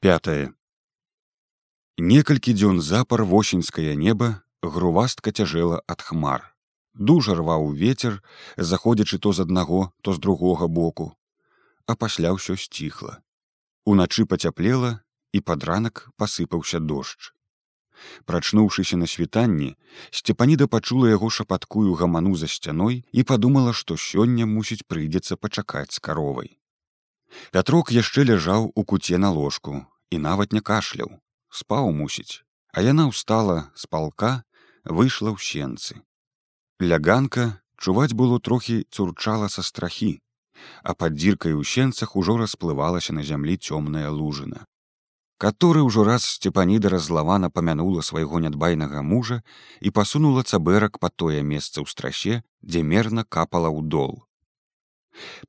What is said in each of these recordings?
пятое. Некалькі дзён запар восеньскае неба грувастка цяжэла ад хмар. Дужа рваў ветер заходзячы то з аднаго то з другога боку. А пасля ўсё сціхла. Уначы пацяплела і пад ранак пасыпаўся дождж. Прачнуўшыся на світанні сцепаніда пачула яго шапаткую гаману за сцяной і падумала што сёння мусіць прыйдзецца пачакаць з каровай пятрок яшчэ ляжаў у куце на ложку і нават не кашляў. Спаў мусіць. А яна ўстала з палка выйшла ў сенцы. Ляганка чуваць было трохі цурчала са страхі а пад дзіркай у сенцах ужо расплывалася на зямлі цёмная лужына который ўжо раз сцепаніда разлавана памянула свайго нядбайнага мужа і пасунула цабэрак па тое месца ў страсе дзе мерна капала ў дол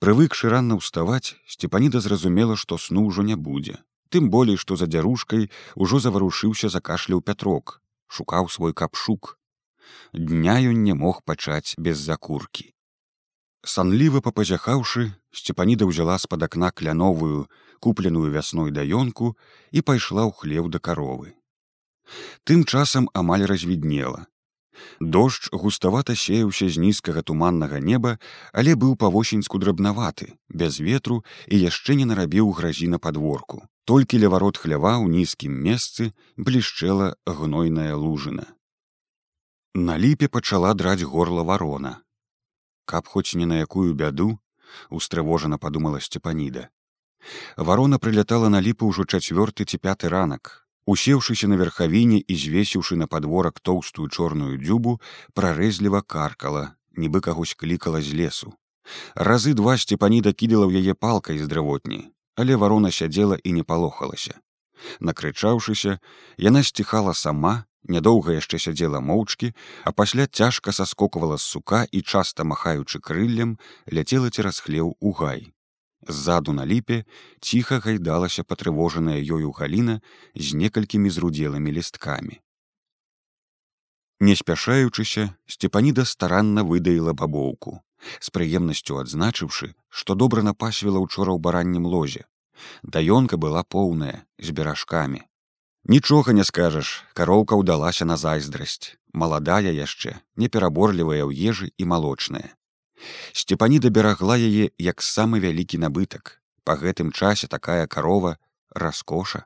прывыкшы ранна ўставаць сцепаніда зразумела што сну ўжо не будзе тым болей што за дзярушкай ужо заварушыўся закашляў пятрок шукаў свой капшук. Дня ён не мог пачаць без закуркі санліва папазяхаўшы сцепаніда ўзяла з-пад акна кляновую купленую вясной даёнку і пайшла ў хлеў да каровы тым часам амаль развіднела дождж густавата сеяўся з нізкага туманнага неба але быў па-восеньску драбнаваты без ветру і яшчэ не нарабіў гразі на падворку. Толькі ля варот хлява ў нізкім месцы блішчэла гнойная лужына. На ліпе пачала драць горла варона. Каб хоць не на якую бяду устрывожана падумала сцепаніда варона прылятала на ліпу ўжо чацвёрты ці пяты ранак усеўшыся на верхавіне і звесіўшы на падворак тоўстую чорную дзюбу прарэзліва каркала нібы кагось клікала з лесу. Разы два сцепаніда кідала ў яе палкай з дрывотні але варона сядзела і не палохалася. Накрычаўшыся яна сціхала сама нядоўга яшчэ сядзела моўчкі а пасля цяжка саскоквала з сука і часта махаючы крыллем ляцела цераз хлеў у гай ззаду на ліпе ціха гайдалася патрывожаная ёю галіна з некалькімі зрудзелымі лісткамі. Не спяшаючыся сцепаніда старанна выдаіла бабоўку з прыемнасцю адзначыўшы што добра напасвіла учора ў бараннім лозе. Даёнка была поўная з беражкамі. Нічога не скажаш, кароўка ўдалася на зайздрасць, маладая яшчэ, непераборлівая ў ежы і малочная. Сцепаніда берагла яе як самы вялікі набытак. Па гэтым часе такая карова раскоша.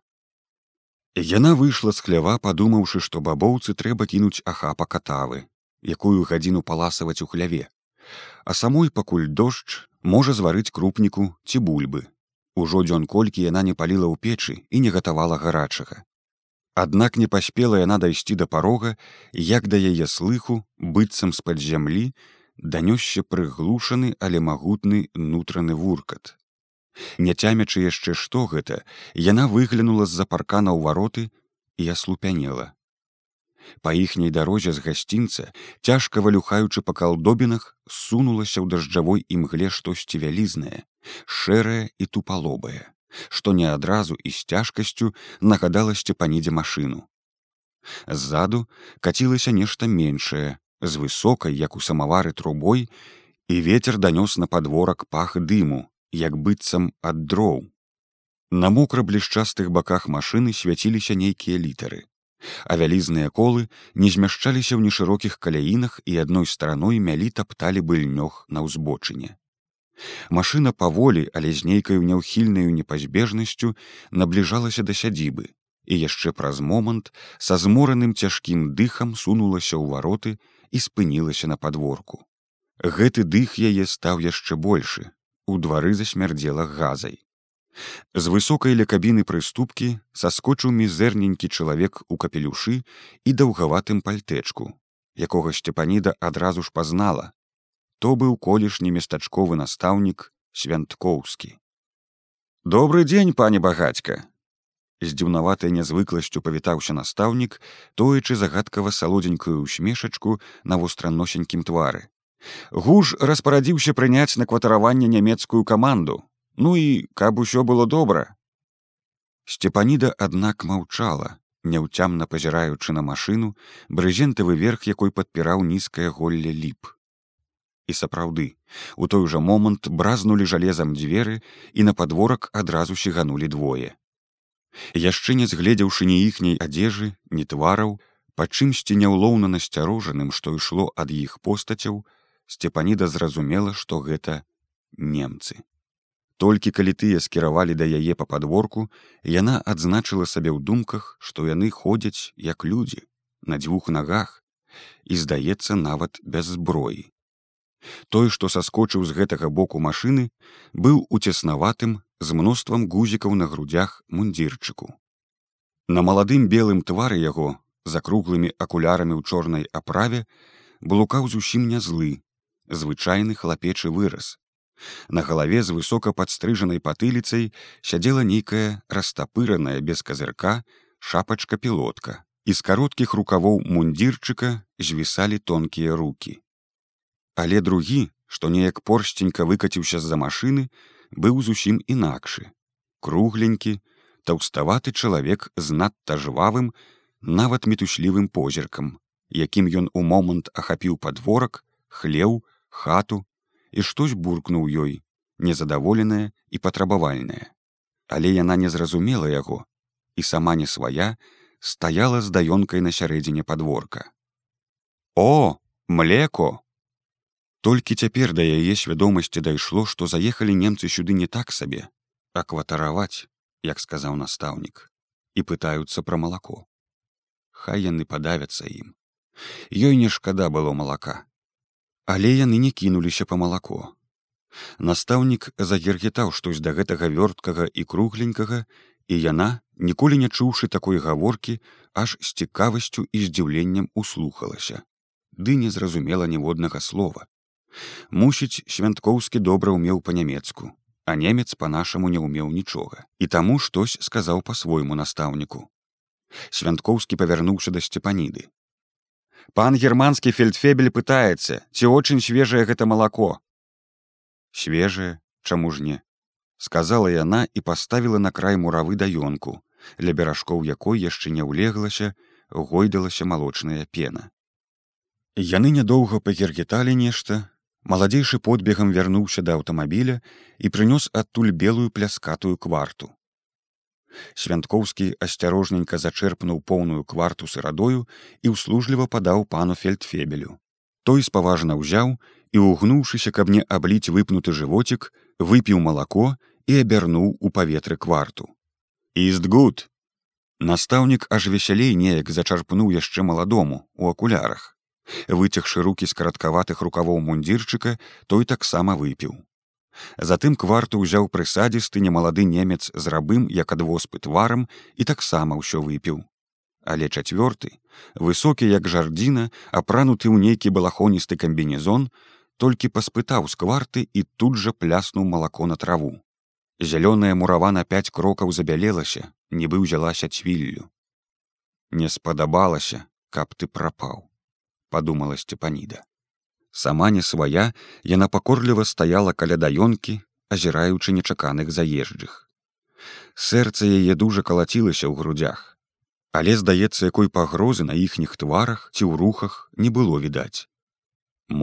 Яна выйшла з хлява, падумаўшы, што бабоўцы трэба кінуць ахапа катавы, якую гадзіну паласаваць у хляве. А самой пакуль дождж можа зварыць крупніку ці бульбы. Ужо дзён колькі яна не паліла ў печы і не гатавала гарачага. Аднак не паспела яна дайсці да парога, як да яе слыху быццам з-пад зямлі данёсся прыглушаны, але магутны нутраны вуркат. Не цямячы яшчэ што гэта, яна выглянула з-за паркана ў вароты і аслупянела. Па іхняй дарозе з гасцінца, цяжка валюхаючы па калдобінах, сунулася ў дажджавой імгле штосьці вялізнае, шэрае і тупалобае што не адразу і з цяжкасцю нагадала сцепанідзе машыну. Ззаду кацілася нешта меншае, з высокай, як у самавары трубой, і ветер данёс на падворак пах дыму, як быццам ад дроў. На мокра блішчастых баках машыны свяціліся нейкія літары. А вялізныя колы не змяшчаліся ў нешырокіх каляінах і адной стараной мялі тапталі быльнёг на ўзбочыне. Машына паволі, але з нейкаю няўхільнаю непазбежнасцю набліжалася да сядзібы і яшчэ праз момант са змораным цяжкім дыхам сунулася ў вароты і спынілася на падворку. Гэты дых яе стаў яшчэ большы. У двары засмярдзела газай. З высокай ля кабіны прыступкі саскочыў мізэрненькі чалавек у капелюшы і даўгаватым пальтэчку, якога сцепаніда адразу ж пазнала, то быў колішні местачковы настаўнік свянткоўскі добрый дзень пане багацька з дзіўнаватай нязвыкласцю павітаўся настаўнік тоечы загадкава салодзенькую усмешачку на востраносенькім твары. Гуж распарадзіўся прыняць на кватараванне нямецкую каманду. Ну і каб усё было добра. Сцепаніда аднак маўчала няўцямна пазіраючы на машыну брызентавы верх якой падпіраў нізкае голле ліп. І сапраўды у той жа момант бразнулі жалезам дзверы і на падворак адразу сіганулі двое яшчэ не згледзеўшы ні іхняй адзежы ні твараў па чымсьці няўлоўна насцярожаным што ішло ад іх постацяў сцепаніда зразумела што гэта немцы. Толькі калі тыя скіравалі да яе па падворку яна адзначыла сабе ў думках што яны ходзяць як людзі на дзвюх нагах і здаецца нават без зброі. Той што саскочыў з гэтага боку машыны быў уцеснаватым з мноствам гузікаў на грудях мундзірчыку. На маладым белым твары яго за круглымі акулярамі ў чорнай аправе блукаў зусім не злы звычайны хлапечы выраз. На галаве з высока падстрыжанай патыліцай сядзела нейкая растапыраная без казырка шапачка пілотка і з кароткіх рукавоў мундзірчыка звісалі тонкія руки але другі што неяк порсценька выкаціўся з-за машыны быў зусім інакшы. Кругленькі таўставаты чалавек з надта жвавым нават мітуслівым позіркам якім ён у момант ахапіў падворак хлеў хату і штось буркнуў ёй незадаволеная і патрабавальная але яна не зразумела яго і сама не свая стаяла з даёнкай на сярэдзіне падворка. О млеко толькі цяпер да яе свядомасці дайшло што заехалі немцы сюды не так сабе а кватараваць як сказаў настаўнік і пытаюцца пра малако. Хай яны падавяцца ім. Ёй не шкада было малака. Але яны не кінуліся па малако. Настаўнік загергетаў штось да гэтага вёрткага і кругленькага і яна ніколі не чуўшы такой гаворкі аж з цікавасцю і здзіўленнем услухалася. Ды не зразумела ніводнага слова Мусіць, свянткоўскі добра ўмеў па-нямецку, а немец па-нашаму не ўмеў нічога. І таму штось сказаў па-свойму настаўніку. Свянткоўскі павярнуўся да сцепаніды. Пан германскі фельдфебель пытаецца, ці очень свежае гэта малако. Свежае, чаму ж не? сказала яна і паставіла на край муравы даёнку, ля беражкоў якой яшчэ не ўлеглася, гойдалася малочная пена. Яны нядоўга пагергеталі нешта, маладзейшы подбегам вярнуўся да аўтамабіля і прынёс адтуль белую пляскатую кварту. Свянткоўскі асцярожненька зачэрпнуў поўную кварту сырадою і ўслужліва падаў пану фельдфебелю. Той спаважна ўзяў і угнуўшыся, каб не абліць выпнуты жывоцік, выпіў малако і абярнуў у паветры кварту. Істгуд! Настаўнік аж весялей неяк зачарпнуў яшчэ маладому у акулярах выцягшы руки з караткаватых рукавоў мундзірчыка той таксама выпіў. Затым кварту ўзяў прысадзісты немалады немец з рабым як адвоспы тварам і таксама ўсё выпіў. Але чацвёрты высокі як жардзіна апрануты ў нейкі балахоністы камбінезон толькі паспытаў з кварты і тут жа пляснуў малако на траву. Зялёная мурава на пяць крокаў забялелася нібы ўзялася цвіллю. Не спадабалася каб ты прапаў подумала сцепаніда сама не свая яна пакорліва стаяла каля даёнкі азіраючы нечаканых заезджых. Сэрца яе дужа калацілася ў грудях але здаецца якой пагрозы на іхніх тварах ці ў рухах не было відаць.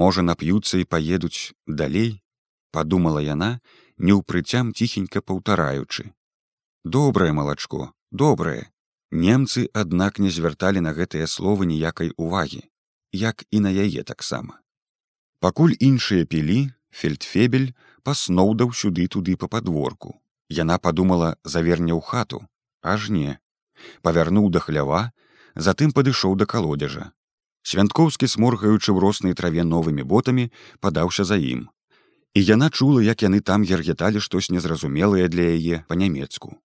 Можа нап'юцца і паедуць далей подумала яна неўпрыцям ціхенька паўтараючы. Добрае малачко добрае. Немцы аднак не звярталі на гэтыя словы ніякай увагі як і на яе таксама. Пакуль іншыя пілі, фельдфебель пасноўдаў сюды туды па падворку. Яна падумала заверне ў хату, аж не. Павярнуў да хлява, затым падышоў да калодзежа. Свянткоўскі сморгаючы ў роснай траве новымі ботамі, падаўся за ім. І яна чула, як яны там гергеталі штось незразумелае для яе па-нямецку.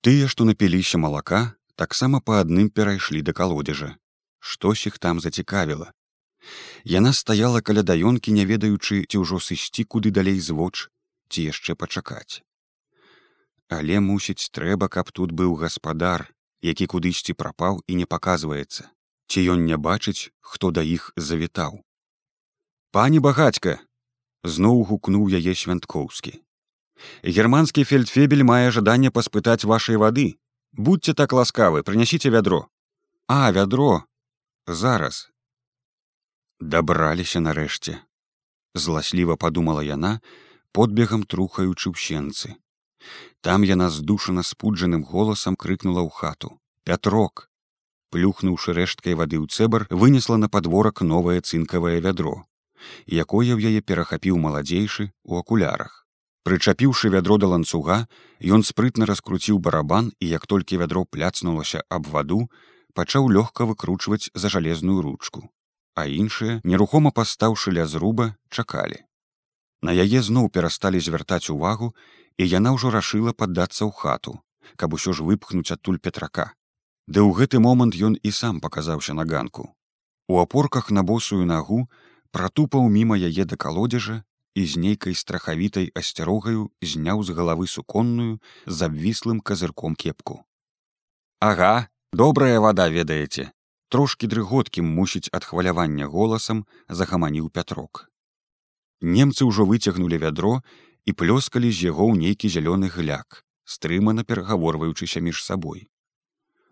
Тыя, што напіліся малака, таксама па адным перайшлі да калодзежа штось іх там зацікавіла. Яна стаяла каля даёнкі, не ведаючы, ці ўжо сысці куды далей звоч, ці яшчэ пачакаць. Але мусіць, трэба, каб тут быў гаспадар, які кудысьці прапаў і не паказваецца, ці ён не бачыць, хто да іх завітаў. Пані багацька! зноў гукнуў яе свянткоўскі. Германскі фельдфебель мае жаданне паспытаць вашай вады. Будьце так ласкавы, прынясіце вядро. А вядро, зараз дабраліся нарэшце зласліва подумала яна подбегам трухаючы ў сенцы Там яна здушана спуджаным голасам крыкнула ў хату: Пятрок! Плюхнуўшы рэшткай вады ў цэбар, вынесла на падворак новае цынкавае вядро, якое ў яе перахапіў маладзейшы у акулярах. Прычапіўшы вядро да ланцуга, ён спрытна раскруціў барабан і як толькі вядро пляцнулася аб ваду, пачаў лёгка выкручваць за жалезную ручку. А іншыя, нерухома пастаўшы ля зруба, чакалі. На яе зноў перасталі звяртаць увагу, і яна ўжо рашыла паддацца ў хату, каб усё ж выпхнуць адтуль петрака. Ды ў гэты момант ён і сам паказаўся на ганку. У апорках на босую нагу пратупаў міма яе да калодзежа і з нейкай страхавітай асцярогаю зняў з галавы суконную з абвіслым казырком кепку. Ага, добрая вада ведаеце, трошкі дрыготкім мусіць ад хвалявання голасам загаманіў пятрок. Немцы ўжо выцягнулі вядро і плёскалі з яго ў нейкі зялёны гляк, стрымана перагаворваючыся між сабой.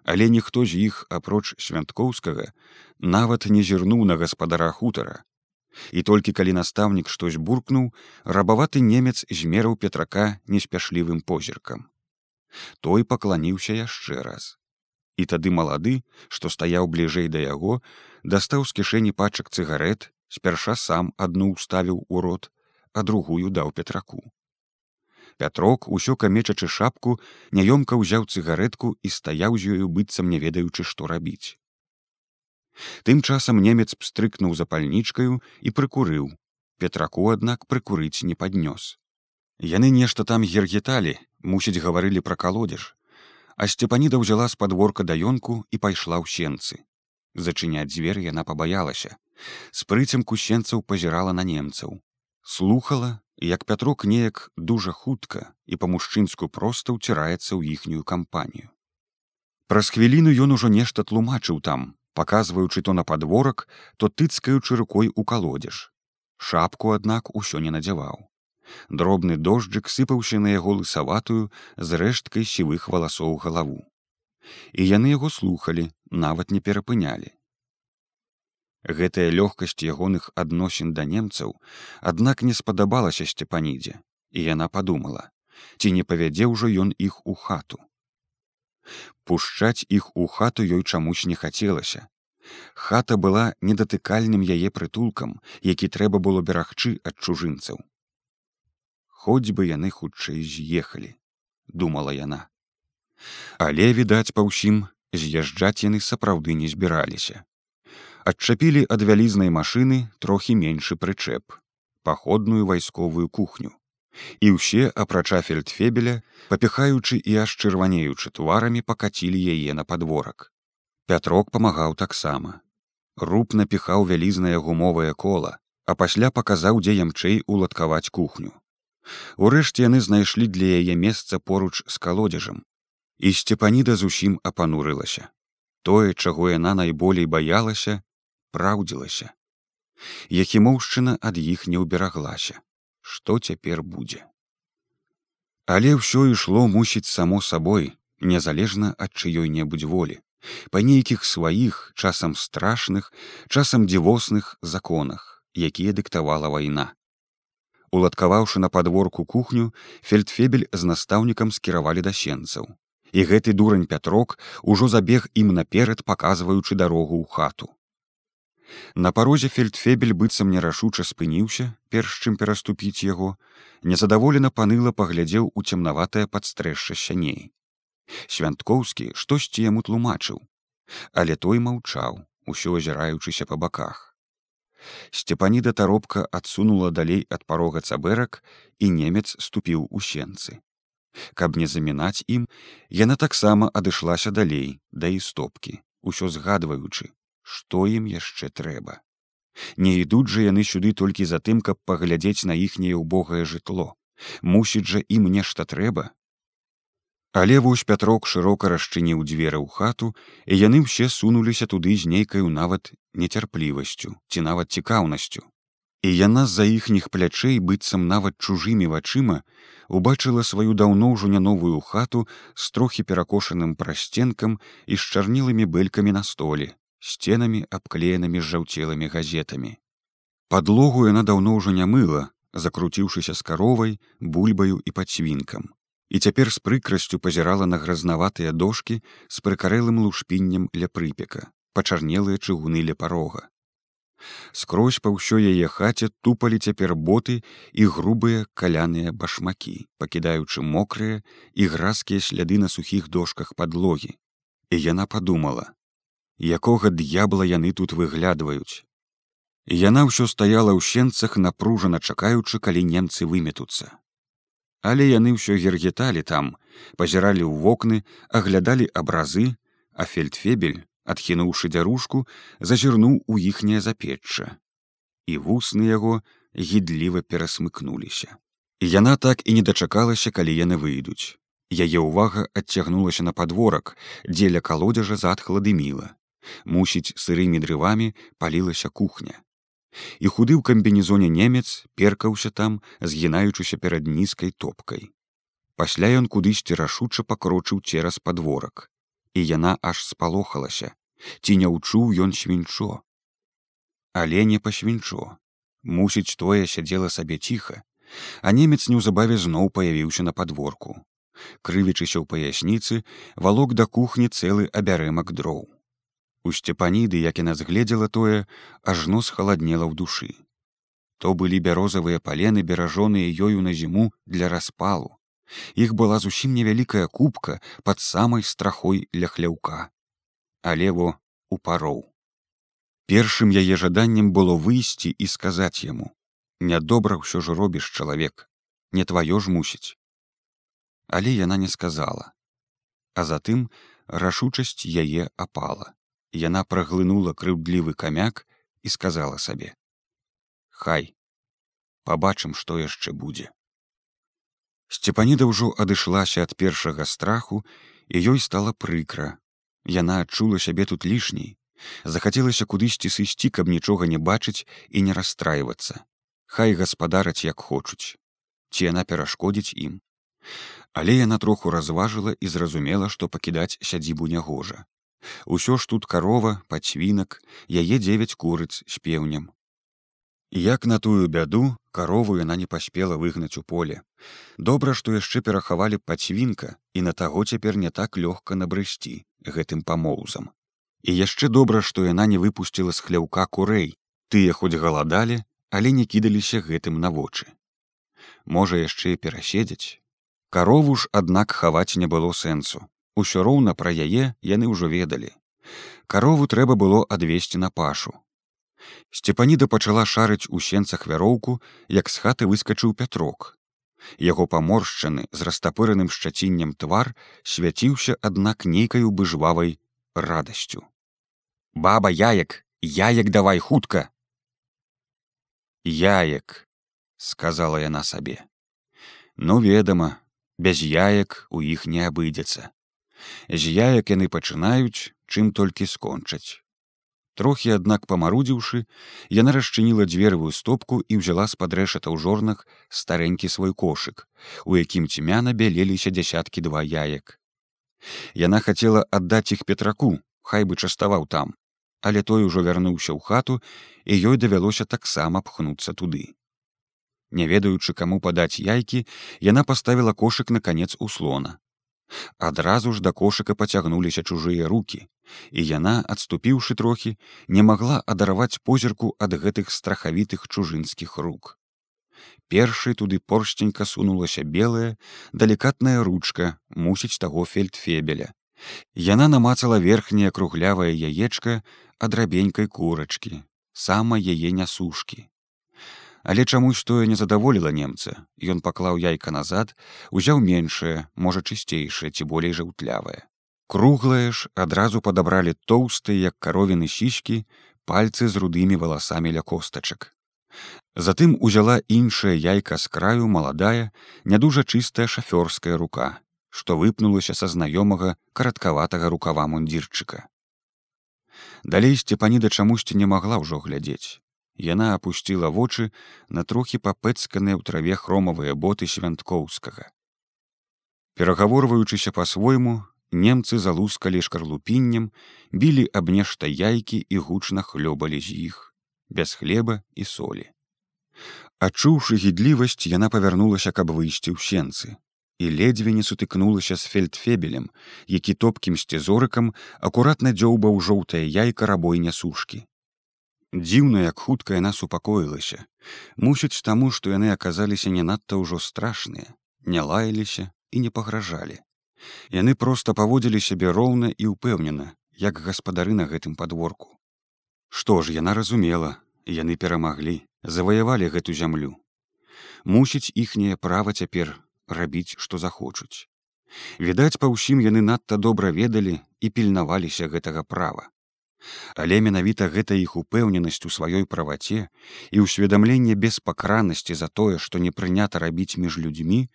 Але ніхто з іх апроч свянткоўскага нават не зірнуў на гаспадара хутара. І толькі калі настаўнік штось буркнуў рабаваты немец змерыў петрака неспяшлівым позіркам. Той пакланіўся яшчэ раз і тады малады што стаяў бліжэй да яго дастаў з кішэні пачак цыгарет спярша сам адну ўставіў у рот а другую даў петраку Пятрок, усё камечачы шапку, няёмка ўзяў цыгаретку і стаяў з ёю быццам не ведаючы, што рабіць. Тым часам немец пстрыкнуў запальнічкаю і прыкурыў. Петраку, аднак прыкурыць не паднёс. Яны нешта там гергеталі, мусіць гаварылі пра калодзеж. А сцепаніда ўзяла з падворка даёнку і пайшла ў сенцы. Зачыняць дзверь яна пабаялася. З прыцемку сенцаў пазірала на немцаў. Слухала як пятрок неяк дужа хутка і па-мужчынску проста ўціраецца ў іхнюю кампанію. Праз хвіліну ён ужо нешта тлумачыў там, паказваючы то на падворак, то тыцкаючы рукой у калодзеж. Шапку, аднак, усё не надзяваў. Дробны дожджык сыпаўся на яго лысаватую з рэшткай сівых валасоў галаву. І яны яго слухалі, нават не перапынялі. Гэтая лёгкасць ягоных адносін да немцаў аднак не спадабалася сцепанідзе і яна подумала ці не павядзе ўжо ён іх у хату. Пушчаць іх у хату ёй чамусь не хацелася. Хата была недатыкальным яе прытулкам які трэба было берагчы ад чужынцаў хоць бы яны хутчэй з'ехалі думала яна. Але відаць па ўсім з'язджаць яны сапраўды не збіраліся. Адчапілі ад вялізнай машыны трохі меншы прычэп паходную вайсковую кухню. І ўсе апрача фельдфебеля папіхаючы і аж чырванеючы тварамі пакацілі яе на падворак. Пятрок памагаў таксама. Руб напіхаў вялізнае гумовае кола а пасля паказаў дзе ямчэй уладкаваць кухню урэшце яны знайшлі для яе месца поруч з калодзежам і сцепаніда зусім апанурылася тое чаго яна найболей баялася праўдзілася. Ехімоўшчына ад іх не ўбераглася, што цяпер будзе. Але ўсё ішло мусіць само сабой, незалежна ад чыёй-небудзь волі, па нейкіх сваіх часам страшных, часам дзівосных законах, якія дыктавала вайна. Уладкаваўшы на падворку кухню, фельдфебель з настаўнікам скіравалі да сенцаў. І гэты дурань пятрок ужо забег ім наперад паказваючы дарогу ў хату. На парозе фельдфебель быццам нерашуча спыніўся, перш чым пераступіць яго, незадаволена паныла паглядзеў у цемнаватае падстрэшша сяней. Свянткоўскі штосьці яму тлумачыў, але той маўчаў, усё азіраючыся па баках. Сцепаніда таропка адсунула далей ад парога цабэрак і немец ступіў у сенцы. Каб не замінаць ім, яна таксама адышлася далей да і стопкі, усё згадваючы, што ім яшчэ трэба. Не ідуць жа яны сюды толькі за тым, каб паглядзець на іхняе ўбогае жытло. Мусіць жа ім нешта трэба. Але вось пятрок шырока расчыніў дзверы ў хату, і яны ўсе сунуліся туды з нейкаю нават нецярплівасцю ці нават цікаўнасцю. І яна з-за іхніх плячэй быццам нават чужымі вачыма убачыла сваю даўно ўжо не новую хату з трохі перакошаным прасценкам і з чарнілымі бэлькамі на столе, сценамі абклеенымі з жаўцелымі газетамі. Падлогу яна даўно ўжо не мыла, закруціўшыся з каровай, бульбаю і падсвінкам. І цяпер з прыкрасцю пазірала на гразнаватыя дошки з прыкарэлым лушпіннем ля прыпека пачарнелыя чыгуны ля парога. Скрозь па ўсёй яе хаце тупалі цяпер боты і грубыя каляныя башмакі пакідаючы мокрыя і гразкія сляды на сухіх дошках падлогі. І яна падумала якога д'ябла яны тут выглядваюць? Яна ўсё стаяла ў сенцах напружана чакаючы калі немцы выметуцца але яны ўсё гергеталі там пазіралі ў вокны аглядалі абразы а фельдфебель адхінуўшы дзяружку зазірнуў у іхняе запечча. І вусны яго гідліва перасмыкнуліся. Яна так і не дачакалася калі яны выйдуць. Яе ўвага адцягнулася на падворак дзеля калодзежа затхла дыміла мусіць сырымі дрывамі палілася кухня і худы ў камбінезоне немец перкаўся там згінаючыся перад нізкай топкай. Пасля ён кудысьці рашуча пакрочыў цераз падворак і яна аж спалохалася ці не ўчуў ён свінчо. Але не па свінчо мусіць тое сядзела сабе ціха а немец неўзабаве зноў паявіўся на падворку. Крывічыся ў паясніцы валок да кухні цэлы абярэмак дроў У сцепаніды, як яна згледзела тое, ажно схаладнела ў душы. То былі бярозавыя палены беражоныя ёю на зіму для распалу. Іх была зусім невялікая кубка пад самай страхой ля хляўка. Але во у пароў. Першым яе жаданнем было выйсці і сказаць яму: Нядобра ўсё ж робіш чалавек, не тваё ж мусіць. Але яна не сказала. А затым рашучасць яе апала яна праглынула крыўдлівы камяк і сказала сабе хай пабачым што яшчэ будзе сцепаніда ўжо адышлася ад першага страху і ёй стала прыкра. Яна адчула сябе тут лішняй. Захацелася кудысьці сысці каб нічога не бачыць і не расстрайвацца хай гаспадараць як хочуць ці яна перашкодзіць ім. Але яна троху разважыла і зразумела што пакідаць сядзібу нягожа Усё ж тут карова, пацвінак, яе дзевяць курыц з пеўнем. Як на тую бяду карову яна не паспела выгнаць у поле. Добра, што яшчэ перахавалі пацвінка і на таго цяпер не так лёгка набрысці гэтым памоўзам. І яшчэ добра, што яна не выпусціла з хляўка курэй, тыя хоць галадалі, але не кідаліся гэтым на вочы. Можа яшчэ пераседзяць. Карову ж, аднак хаваць не было сэнсу Усё роўна пра яе яны ўжо ведалі. Карову трэба было адвесці на пашу. Сцепаніда пачала шарыць у сенцах вяроўку, як з хаты выскачыў пятрок. Яго паморшчаны з растапыраным шчаціннем твар свяціўся аднак нейкаю быжвавай радасцю. Баба яек, яек давай хутка. Яек, сказала яна сабе. Ну ведама, без яек у іх не абыдзецца з яек яны пачынаюць чым толькі скончаць. Трохі аднак памарудзіўшы яна расчыніла дзвервую стопку і ўзяла з-пад рэшата ў жорнах старэнькі свой кошык у якім цьмяна бялеліся дзясяткі два яек. Яна хацела аддаць іх петраку хай бы частаваў там але той ужо вярнуўся ў хату і ёй давялося таксама пхнуцца туды. Не ведаючы каму падаць яйкі яна паставіла кошык на канец услона адразу ж да кошыка пацягнуліся чужыя руки і яна адступіўшы трохі не магла адарваць позірку ад гэтых страхавітых чужынскіх рук. Першай туды поршценька сунулася белая далікатная ручка мусіць таго фельдфебеля. Яна намацала верхняе круглявае яечка адрабенькай курачкі сама яе нясушкі але чамусь тое не задаволіла немца. Ён паклаў яйка назад узяў меншае можа чысцейшае ці болей жаўтлявае. Круглае ж адразу падабралі тоўстыя як каровіны сішкі пальцы з рудымі валасамі ля костачак. Затым узяла іншая яйка з краю маладая не дужа чыстая шафёрская рука што выпнулася са знаёмага караткаватага рукава мундзірчыка. Далей сцепаніда чамусьці не магла ўжо глядзець Яна апусціла вочы на трохі папэцканыя ў траве хромавыя боты свянткоўскага. Перагаворваючыся па-свойму, немцы залускалі шкарлупіннем, білі аб нешта яйкі і гучна хлёбалі з іх, без хлеба і солі. Адчуўшы гідлівасць, яна павярнулася, каб выйсці ў сенцы. і ледзьве не сутыкнулася з фельдфебелем, які топкім сцізорыкам акуратна дзёўбаў жоўтае яйка рабой нясушкі. Дзіўна, як хутка яна супакоілася, мусіць таму, што яны аказаліся не надта ўжо страшныя, не лаяліся і не пагражалі. Яны проста паводзілі сябе роўна і ўпэўнена, як гаспадары на гэтым падворку. Што ж яна разумела, яны перамаглі, заваявалі гэту зямлю. Мусіць іхняе права цяпер рабіць, што захочуць. Відаць, па ўсім яны надта добра ведалі і пільнаваліся гэтага права. Але менавіта гэта іх упэўненасць у сваёй праваце і ўсведамленне беспакранасці за тое, што не прынята рабіць між людзьмі,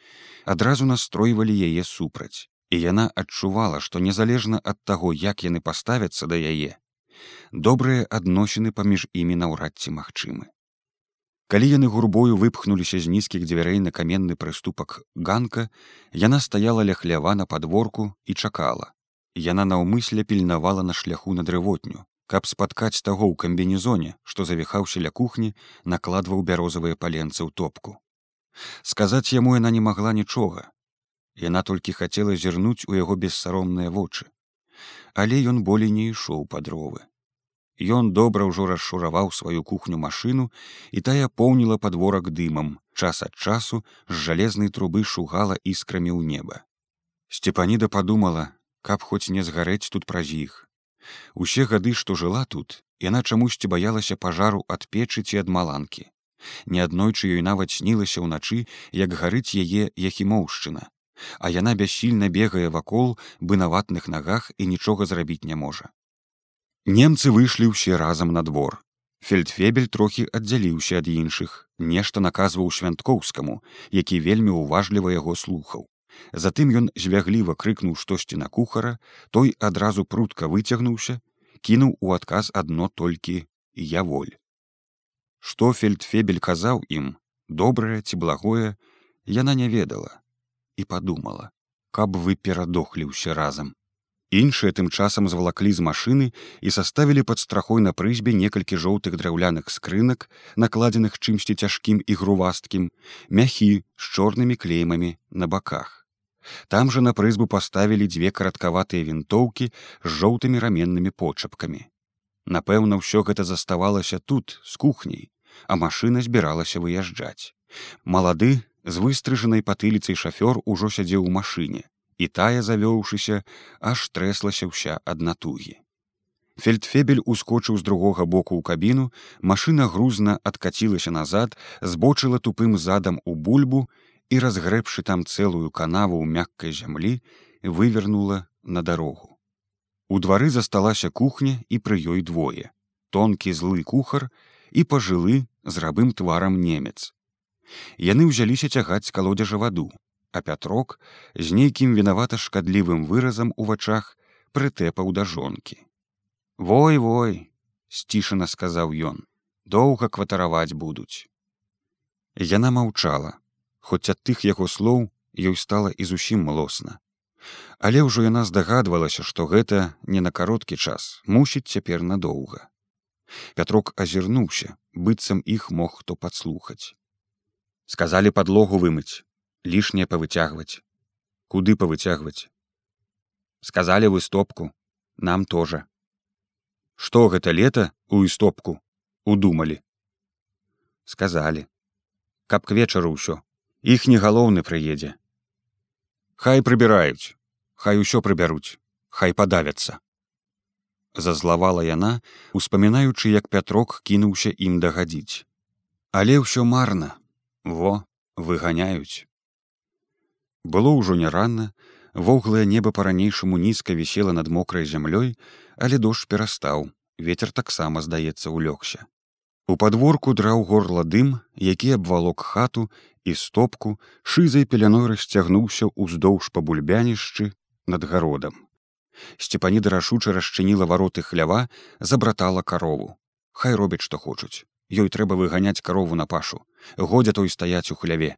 адразу настройвалі яе супраць. І яна адчувала, што незалежна ад таго, як яны паставяцца да яе, добрыя адносіны паміж імі наўрад ці магчымы. Калі яны гурбою выпхнуліся з нізкіх дзвярэй на каменны прыступак ганка, яна стаяла ля хлява на падворку і чакала. Яна наўмысля пільнавала на шляху на дрывотню, каб спаткаць таго ў камбінезоне, што завіхаўся ля кухні, накладваў бярозавыя паленцы ў топку. Сказаць яму яна не магла нічога. Яна толькі хацела зірнуць у яго бессаромныя вочы. Але ён болей не ішоў па дровы. Ён добра ўжо расшураваў сваю кухню машыну і тая поўніла падворак дымам час ад часу з жалезнай трубы шугала іскрамі ў неба сцепаніда падумала каб хоць не згарэць тут праз іх усе гады што жыла тут яна чамусьці баялася пажару ад печы ці ад маланкі неаднойчы ёй нават снілася ўначы як гарыць яе яхімоўшчына а яна бяссільна бегае вакол бынаватных нагах і нічога зрабіць не можа Немцы выйшлі ўсе разам на двор. Фельдфебель трохі аддзяліўся ад іншых, нешта наказваў свянткоўскаму, які вельмі ўважліва яго слухаў. Затым ён звягліва крыкнуў штосьці на кухара, той адразу прутка выцягнуўся, кінуў у адказ адно толькі я воль. Што фельдфебель казаў ім, добрае ці благое, яна не ведала і падумала, каб вы перадохлі ўсе разам. Іншыя тым часам звалаклі з машыны і саставілі пад страхой на прызьбе некалькі жоўтых драўляных скрынак, накладзеных чымсьці цяжкім і грувасткім, мяхі з чорнымі клеймамі на баках. Там жа на прызбу паставілі дзве караткаватыя вінтоўкі з жоўтымі раменнымі почапкамі. Напэўна, ўсё гэта заставалася тут з кухняй, а машына збіралася выязджаць. Малады з выстрыжанай патыліцай шафёр ужо сядзеў у машыне і тая завёўшыся аж трэслася ўся ад натугі фельдфебель ускочыў з другога боку ў кабіну машына грузна адкацілася назад збочыла тупым задам у бульбу і разгрэбшы там цэлую канаву ў мяккай зямлі вывернула на дарогу у двары засталася кухня і пры ёй двое тонкі злы кухар і пажылы з рабым тварам немец. Яны ўзяліся цягаць калодзежа ваду а пятрок з нейкім вінавата шкадлівым выразам у вачах прытэпаў да жонкі. Вой вой сцішана сказаў ён. Доўга кватараваць будуць яна маўчала хоць ад тых яго слоў ёй стала і зусім млосна але ўжо яна здагадвалася што гэта не на кароткі час мусіць цяпер надоўга. Пятрок азірнуўся быццам іх мог хто падслухаць. Сказалі падлогу вымыць лішняе павыцягваць. Куды павыцягваць? Сказалі вы стопку нам тоже. Что гэта лета у істопку удумалі? Сказалі. Каб к вечару ўсё іх не галоўны прыедзе хай прыбіраюць хай усё прыбяруць хай падавяцца зазлавала яна успамінаючы як пятрок кінуўся ім дагадзіць. Але ўсё марна во выганяюць. Было ўжо не рана, воўглае неба па-ранейшаму нізка вісела над мокрай зямлёй, але дождж перастаў, ветер таксама здаецца улёгся. У падворку драў горла дым, які абвалок хату і стопку шызай пеляной расцягнуўся ўздоўж па бульбянішчы над гародам. Сцепаніда рашуча расчыніла вароты хлява, забратала карову. Хай робяць, што хочуць. Ёй трэба выганяць карову на пашу. Годзя той стаяць у хляве,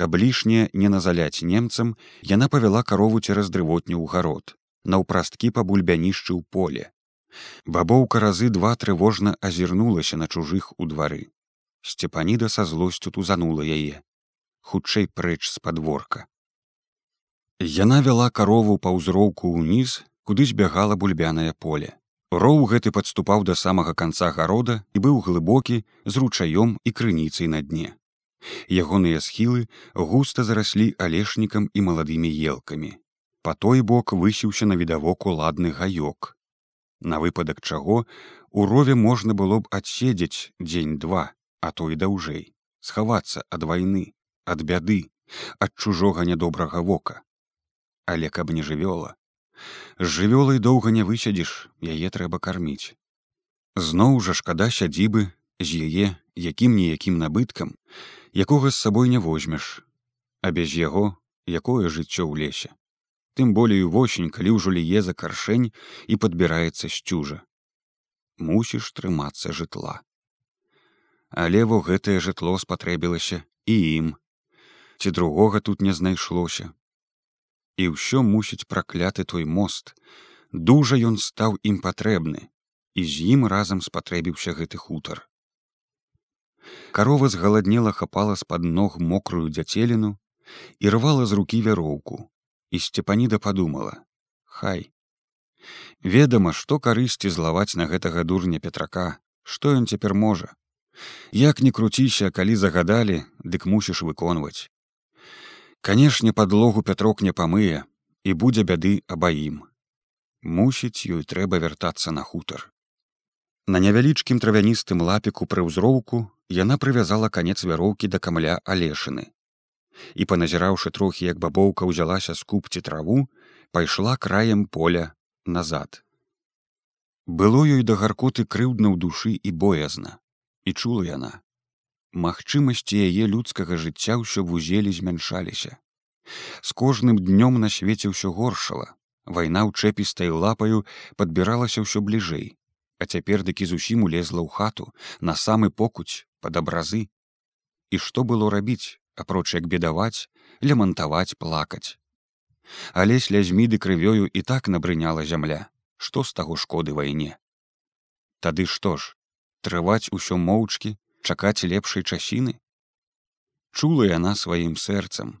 каб лішне не назаляць немцам яна павяла карову цераз дрывотню ў гарод наўпрасткі па бульбянішчы ў поле бабоўка разы два трывожна азірнулася на чужых у двары сцепаніда са злосцю тузанула яе хутчэй прэч з падворка Яна вяла карову па ўзроўку ўніз, куды збягала бульбянае поле. Роў гэты падступаў да самага канца гарода і быў глыбокі з ручаём і крыніцай на дне. Ягоныя схілы густа зараслі алешнікам і маладымі елкамі. Па той бок высіўся на відавоку ладны гаёк. На выпадак чаго у рове можна было б адседзець дзень-два, а то і даўжэй, схавацца ад вайны, ад бяды, ад чужога нядобрага вока. Але каб не жывёла. З жывёлай доўга не высядзіш яе трэба карміць. Зноў жа шкада сядзібы з яе якім ніякім набыткам якога з сабой не возьмеш а без яго якое жыццё ў лесе? Тым болей восень калі ўжо ліе за каршэнь і падбіраецца сцюжа мусіш трымацца жытла але во гэтае жытло спатрэбілася і ім ці другога тут не знайшлося і ўсё мусіць пракляты той мост. Дужа ён стаў ім патрэбны, і з ім разам спатрэбіўся гэты хутар. Карова згаладнела хапала з-пад ног мокрую дзяцеліну і рвала з рукі вяроўку, і сцепаніда падумала: Хай. Ведама, што карысці злаваць на гэтага дурня петрака, што ён цяпер можа. Як не круціся, калі загадалі, дык мусіш выконваць. Канешне, падлогу пятрок не памые і будзе бяды абаім. Мусіць, ёй трэба вяртацца на хутар. На невялічкім травяністым лапіку пры ўзроўку яна прывязала канец вяроўкі да камля алешыны. І паназіраўшы трохі, як бабоўка ўзялася з купці траву, пайшла краем поля назад. Было ёй да гаркоты крыўдна ў душы і боязна, і чула яна, Магчымасці яе людскага жыцця ўсё вузелі змяншаліся. З кожным днём на свеце ўсё горшала. Вайна ў чэпістай лапаю падбіралася ўсё бліжэй, а цяпер дыкі зусім улезла ў хату на самы покуць пад абразы. І што было рабіць, апроч як бедаваць, лямантаваць плакаць. Але слязьмі ды крывёю і так набрыняла зямля, што з таго шкоды вайне. Тады што ж, трываць усё моўчкі, чакаць лепшай часіны. Чула яна сваім сэрцам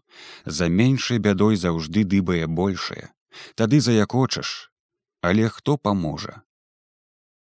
за меншай бядой заўжды дыбае большае. Тады заякочаш але хто паможа